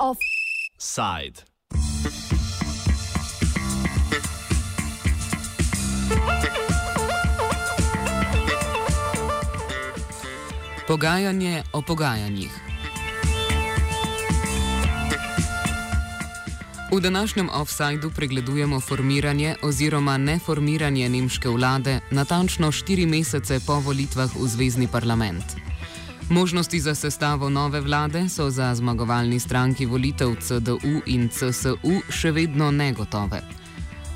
Offside. Pogajanje o pogajanjih. V današnjem offsajdu pregledujemo formiranje oziroma neformiranje nemške vlade natančno štiri mesece po volitvah v Zvezdni parlament. Možnosti za sestavo nove vlade so za zmagovalni stranki volitev CDU in CSU še vedno negotove.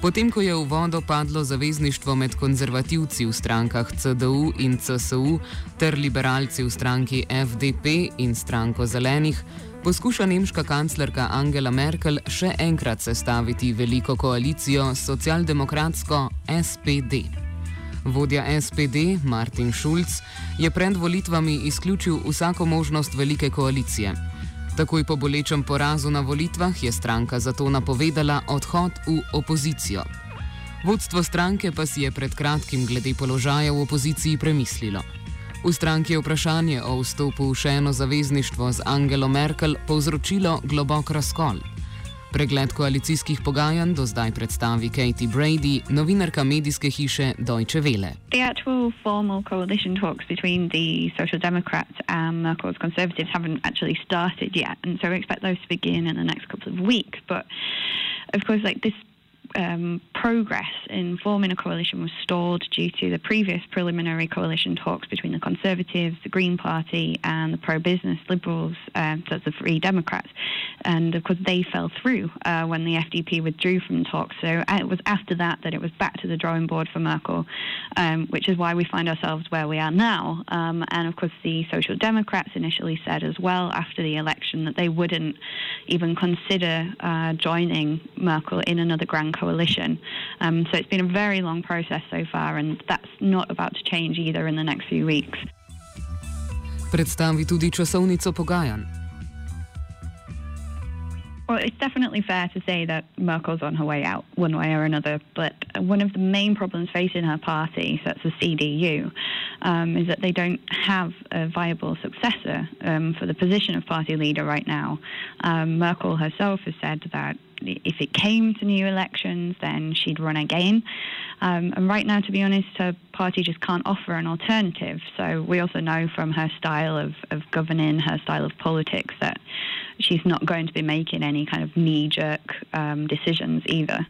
Potem, ko je v vodo padlo zavezništvo med konzervativci v strankah CDU in CSU ter liberalci v stranki FDP in stranko zelenih, poskuša nemška kanclerka Angela Merkel še enkrat sestaviti veliko koalicijo socialdemokratsko SPD. Vodja SPD Martin Schulz je pred volitvami izključil vsako možnost velike koalicije. Takoj po bolečem porazu na volitvah je stranka zato napovedala odhod v opozicijo. Vodstvo stranke pa si je pred kratkim glede položaja v opoziciji premislilo. V stranki je vprašanje o vstopu v še eno zavezništvo z Angelo Merkel povzročilo globok razkol. Pregled koalicijskih pogajanj do zdaj predstavi Katie Brady, novinarka medijske hiše Deutsche Welle. The actual formal coalition talks between the Social Democrats and Merkel's Conservatives haven't actually started yet, and so we expect those to begin in the next couple of weeks. But of course, like this um, progress in forming a coalition was stalled due to the previous preliminary coalition talks between the Conservatives, the Green Party, and the pro business Liberals, um, the Free Democrats. And of course, they fell through uh, when the FDP withdrew from talks. So uh, it was after that that it was back to the drawing board for Merkel, um, which is why we find ourselves where we are now. Um, and of course, the Social Democrats initially said as well after the election that they wouldn't even consider uh, joining Merkel in another grand coalition. Um, so it's been a very long process so far, and that's not about to change either in the next few weeks. Predstavi tudi časovnico pogajanj. Well, it's definitely fair to say that Merkel's on her way out one way or another. But one of the main problems facing her party, so that's the CDU, um, is that they don't have a viable successor um, for the position of party leader right now. Um, Merkel herself has said that if it came to new elections, then she'd run again. Um, and right now, to be honest, her party just can't offer an alternative. So we also know from her style of, of governing, her style of politics, that she's not going to be making any kind of knee jerk um, decisions either.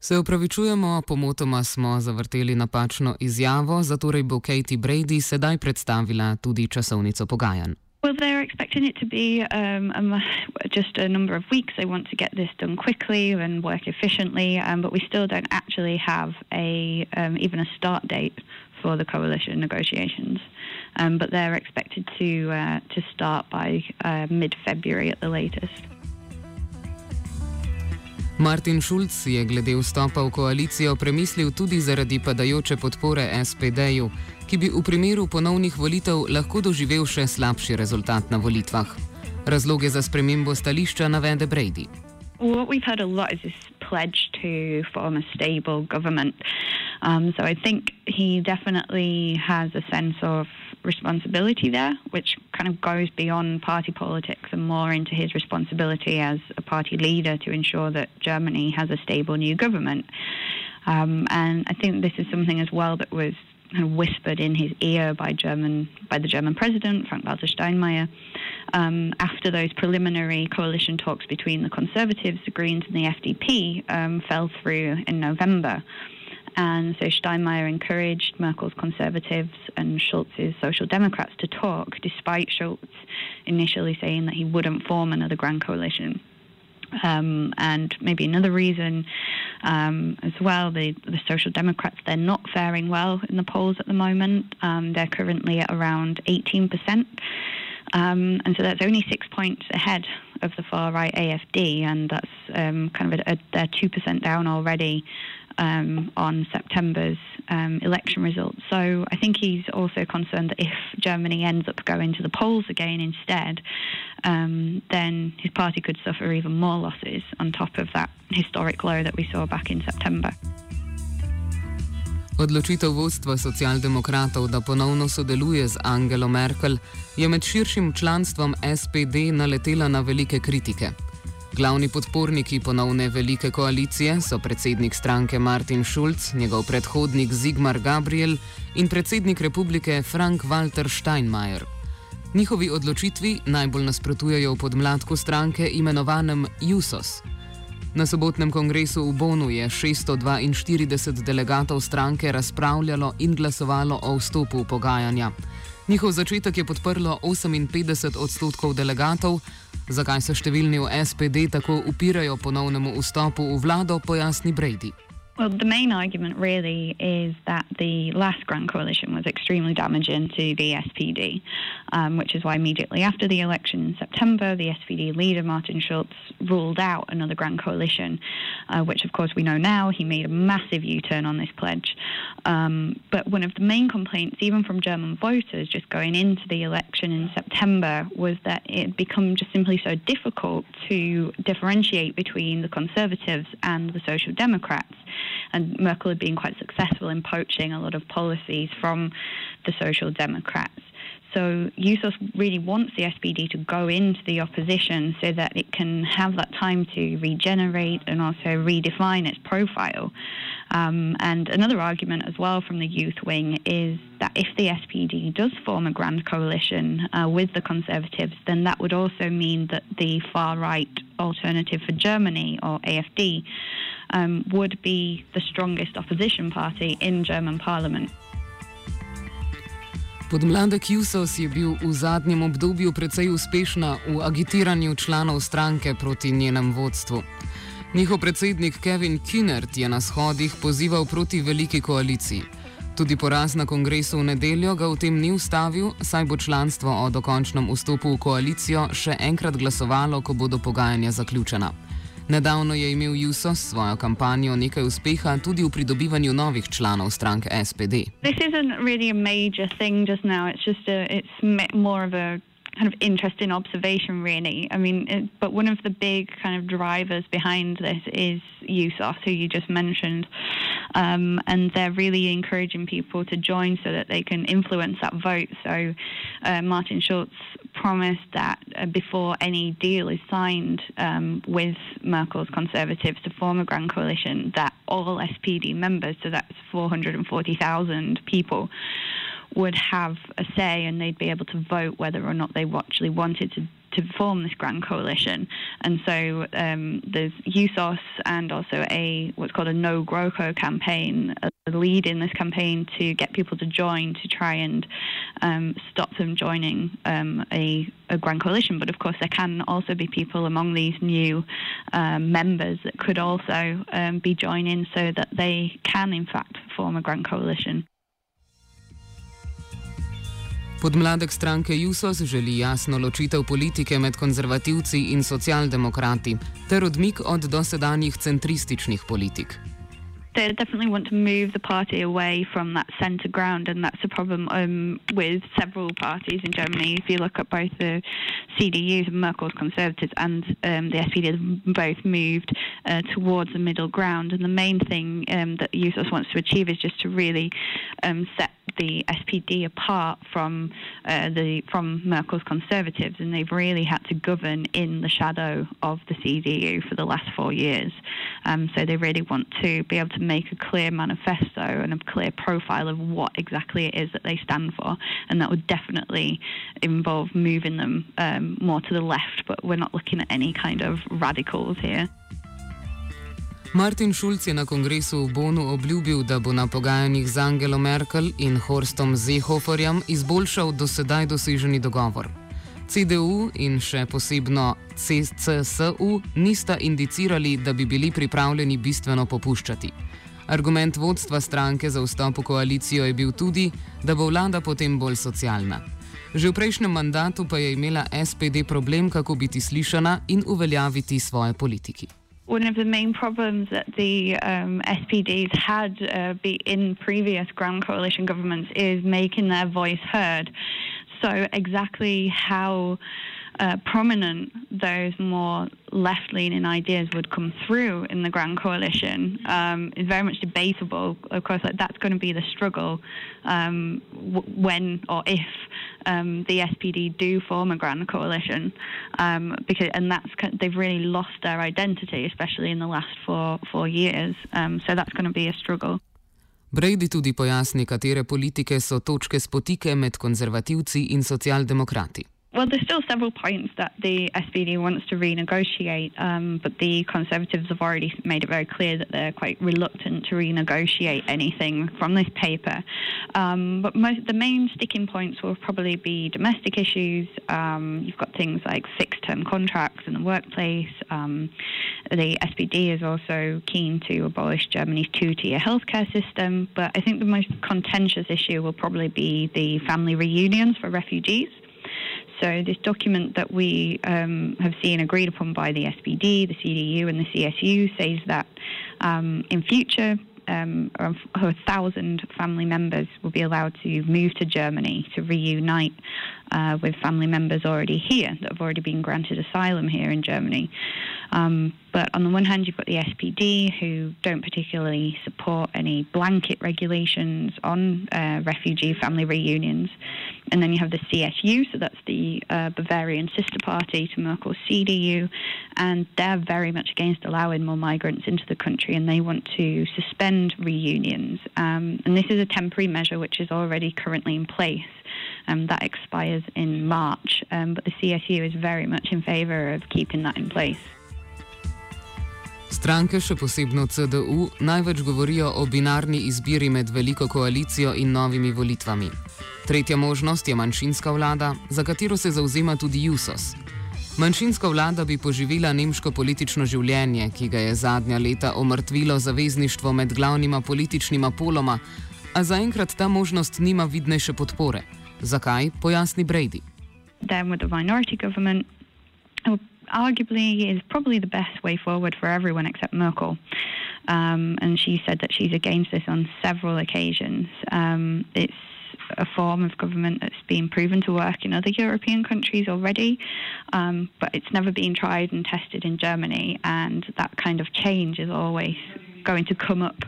Se upravičujemo, pomotoma smo zavrteli napačno izjavo, zato bo Katie Brady sedaj predstavila tudi časovnico pogajanj. Well, they're expecting it to be um, a, just a number of weeks. They want to get this done quickly and work efficiently, um, but we still don't actually have a um, even a start date for the coalition negotiations. Um, but they're expected to uh, to start by uh, mid-February at the latest. Martin Schulz je glede vstopa v koalicijo premislil tudi zaradi padajoče podpore SPD-ju, ki bi v primeru ponovnih volitev lahko doživel še slabši rezultat na volitvah. Razloge za spremembo stališča navede Brady. What we've heard a lot is this pledge to form a stable government. Um, so I think he definitely has a sense of responsibility there, which kind of goes beyond party politics and more into his responsibility as a party leader to ensure that Germany has a stable new government. Um, and I think this is something as well that was kind of whispered in his ear by German by the German president Frank-Walter Steinmeier um, after those preliminary coalition talks between the Conservatives, the Greens, and the FDP um, fell through in November. And so Steinmeier encouraged Merkel's Conservatives and Schulz's Social Democrats to talk, despite Schulz initially saying that he wouldn't form another grand coalition. Um, and maybe another reason um, as well, the, the Social Democrats, they're not faring well in the polls at the moment. Um, they're currently at around 18%. Um, and so that's only six points ahead of the far right AFD, and that's um, kind of a, a, they're 2% down already um, on September's um, election results. So I think he's also concerned that if Germany ends up going to the polls again instead, um, then his party could suffer even more losses on top of that historic low that we saw back in September. Odločitev vodstva socialdemokratov, da ponovno sodeluje z Angelo Merkel, je med širšim članstvom SPD naletela na velike kritike. Glavni podporniki ponovne velike koalicije so predsednik stranke Martin Schulz, njegov predhodnik Zigmar Gabriel in predsednik republike Frank Walter Steinmeier. Njihovi odločitvi najbolj nasprotujejo v podmladku stranke imenovanem JUSOS. Na sobotnem kongresu v Bonu je 642 delegatov stranke razpravljalo in glasovalo o vstopu v pogajanja. Njihov začetek je podprlo 58 odstotkov delegatov. Zakaj se številni v SPD tako upirajo ponovnemu vstopu v vlado, pojasni Brady. Well, the main argument really is that the last Grand Coalition was extremely damaging to the SPD, um, which is why immediately after the election in September, the SPD leader Martin Schulz ruled out another Grand Coalition, uh, which of course we know now he made a massive U turn on this pledge. Um, but one of the main complaints, even from German voters just going into the election in September, was that it had become just simply so difficult to differentiate between the Conservatives and the Social Democrats and Merkel had been quite successful in poaching a lot of policies from the Social Democrats. So Jusos really wants the SPD to go into the opposition so that it can have that time to regenerate and also redefine its profile. Um, and another argument as well from the youth wing is that if the SPD does form a grand coalition uh, with the Conservatives, then that would also mean that the far right alternative for Germany, or AFD, um, would be the strongest opposition party in German parliament. Podmladek Jusos je bil v zadnjem obdobju precej uspešna v agitiranju članov stranke proti njenem vodstvu. Njihov predsednik Kevin Kinnert je na shodih pozival proti veliki koaliciji. Tudi poraz na kongresu v nedeljo ga v tem ni ustavil, saj bo članstvo o dokončnem vstopu v koalicijo še enkrat glasovalo, ko bodo pogajanja zaključena. Nedavno je imel Juso s svojo kampanjo nekaj uspeha tudi v pridobivanju novih članov stranke SPD. This isn't really a major thing just now. It's just a, it's more of a kind of interesting observation, really. I mean, it, but one of the big kind of drivers behind this is USOS, who you just mentioned, um, and they're really encouraging people to join so that they can influence that vote. So, uh, Martin Schulz promised that uh, before any deal is signed um, with Merkel's Conservatives to form a grand coalition, that all SPD members, so that's 440,000 people would have a say and they'd be able to vote whether or not they actually wanted to to form this grand coalition. And so um, there's Jusos and also a what's called a No GroKo campaign, a lead in this campaign to get people to join to try and um, stop them joining um, a, a, grand coalition. But of course, there can also be people among these new um, members that could also um, be joining so that they can, in fact, form a grand coalition. Podmladek stranke Jusos želi jasno ločitev politike med konzervativci in socialdemokrati ter odmik od dosedanjih centrističnih politik. they definitely want to move the party away from that centre ground, and that's a problem um, with several parties in Germany. If you look at both the CDUs, Merkel's Conservatives, and um, the SPD, have both moved uh, towards the middle ground. And the main thing um, that USOS wants to achieve is just to really um, set the SPD apart from uh, the from Merkel's Conservatives, and they've really had to govern in the shadow of the CDU for the last four years. Um, so they really want to be able to make a clear manifesto and a clear profile of what exactly it is that they stand for, and that would definitely involve moving them um, more to the left. But we're not looking at any kind of radicals here. Martin Schulz je na kongresu v Bonu obljubil, da bo na pogajanjih z Angelo Merkel in Horstom Zehoferjem izboljšal dosedaj doseženi dogovor. CDU in še posebno CCSU nista indicirali, da bi bili pripravljeni bistveno popuščati. Argument vodstva stranke za vstop v koalicijo je bil tudi, da bo vlada potem bolj socialna. Že v prejšnjem mandatu pa je imela SPD problem, kako biti slišana in uveljaviti svoje politiki. One of the main problems that the um, SPDs had uh, in previous Grand Coalition governments is making their voice heard. So, exactly how uh, prominent those more left leaning ideas would come through in the Grand Coalition um, is very much debatable. Of course, like, that's going to be the struggle um, w- when or if um, the SPD do form a Grand Coalition, um, because and that's they've really lost their identity, especially in the last four four years. Um, so that's going to be a struggle. Brady tudi pojasni, katere politike so točke spotike med konzervativci in socialdemokrati. Well, there's still several points that the SPD wants to renegotiate, um, but the Conservatives have already made it very clear that they're quite reluctant to renegotiate anything from this paper. Um, but most, the main sticking points will probably be domestic issues. Um, you've got things like fixed term contracts in the workplace. Um, the SPD is also keen to abolish Germany's two tier healthcare system, but I think the most contentious issue will probably be the family reunions for refugees. So this document that we um, have seen agreed upon by the SPD, the CDU, and the CSU says that um, in future um, a thousand family members will be allowed to move to Germany to reunite uh, with family members already here that have already been granted asylum here in Germany. Um, but on the one hand, you've got the SPD who don't particularly support any blanket regulations on uh, refugee family reunions. And then you have the CSU, so that's the uh, Bavarian sister party to Merkel's CDU, and they're very much against allowing more migrants into the country and they want to suspend reunions. Um, and this is a temporary measure which is already currently in place. Um, that expires in March, um, but the CSU is very much in favour of keeping that in place. Stranke, še posebno CDU, največ govorijo o binarni izbiri med veliko koalicijo in novimi volitvami. Tretja možnost je manjšinska vlada, za katero se zauzema tudi Jusos. Manjšinska vlada bi poživila nemško politično življenje, ki ga je zadnja leta omrtvilo zavezništvo med glavnima političnima poloma, a zaenkrat ta možnost nima vidnejše podpore. Zakaj, pojasni Brady. Arguably is probably the best way forward for everyone except Merkel. Um, and she said that she's against this on several occasions. Um, it's a form of government that's been proven to work in other European countries already, um, but it's never been tried and tested in Germany. And that kind of change is always going to come up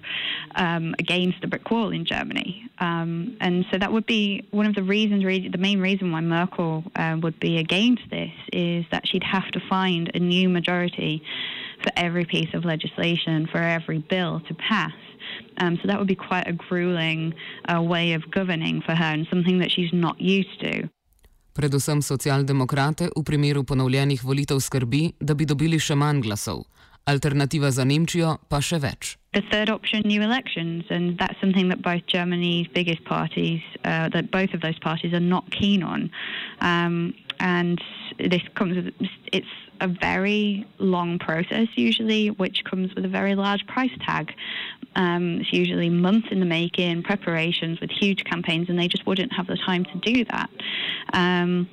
um, against the brick wall in Germany. Um, and so that would be one of the reasons, really, the main reason why Merkel uh, would be against this is that she'd have to find a new majority for every piece of legislation, for every bill to pass. Um, so that would be quite a grueling uh, way of governing for her and something that she's not used to. Predvsem socialdemokrate v primeru ponovljenih volitev skrbi, da bi dobili še manj glasov. Alternativa za Nemčijo pa še več. The third option, new elections, and that's something that both Germany's biggest parties, uh, that both of those parties are not keen on. Um, and this comes with it's a very long process usually, which comes with a very large price tag. Um, it's usually months in the making, preparations with huge campaigns, and they just wouldn't have the time to do that. Um,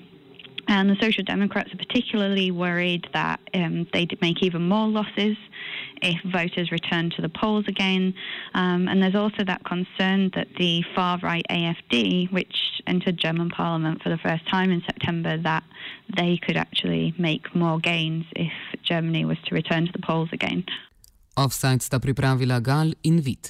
and the Social Democrats are particularly worried that um, they'd make even more losses if voters return to the polls again. Um, and there's also that concern that the far right AFD, which entered German parliament for the first time in September, that they could actually make more gains if Germany was to return to the polls again. Offside sta pripravila Gal in.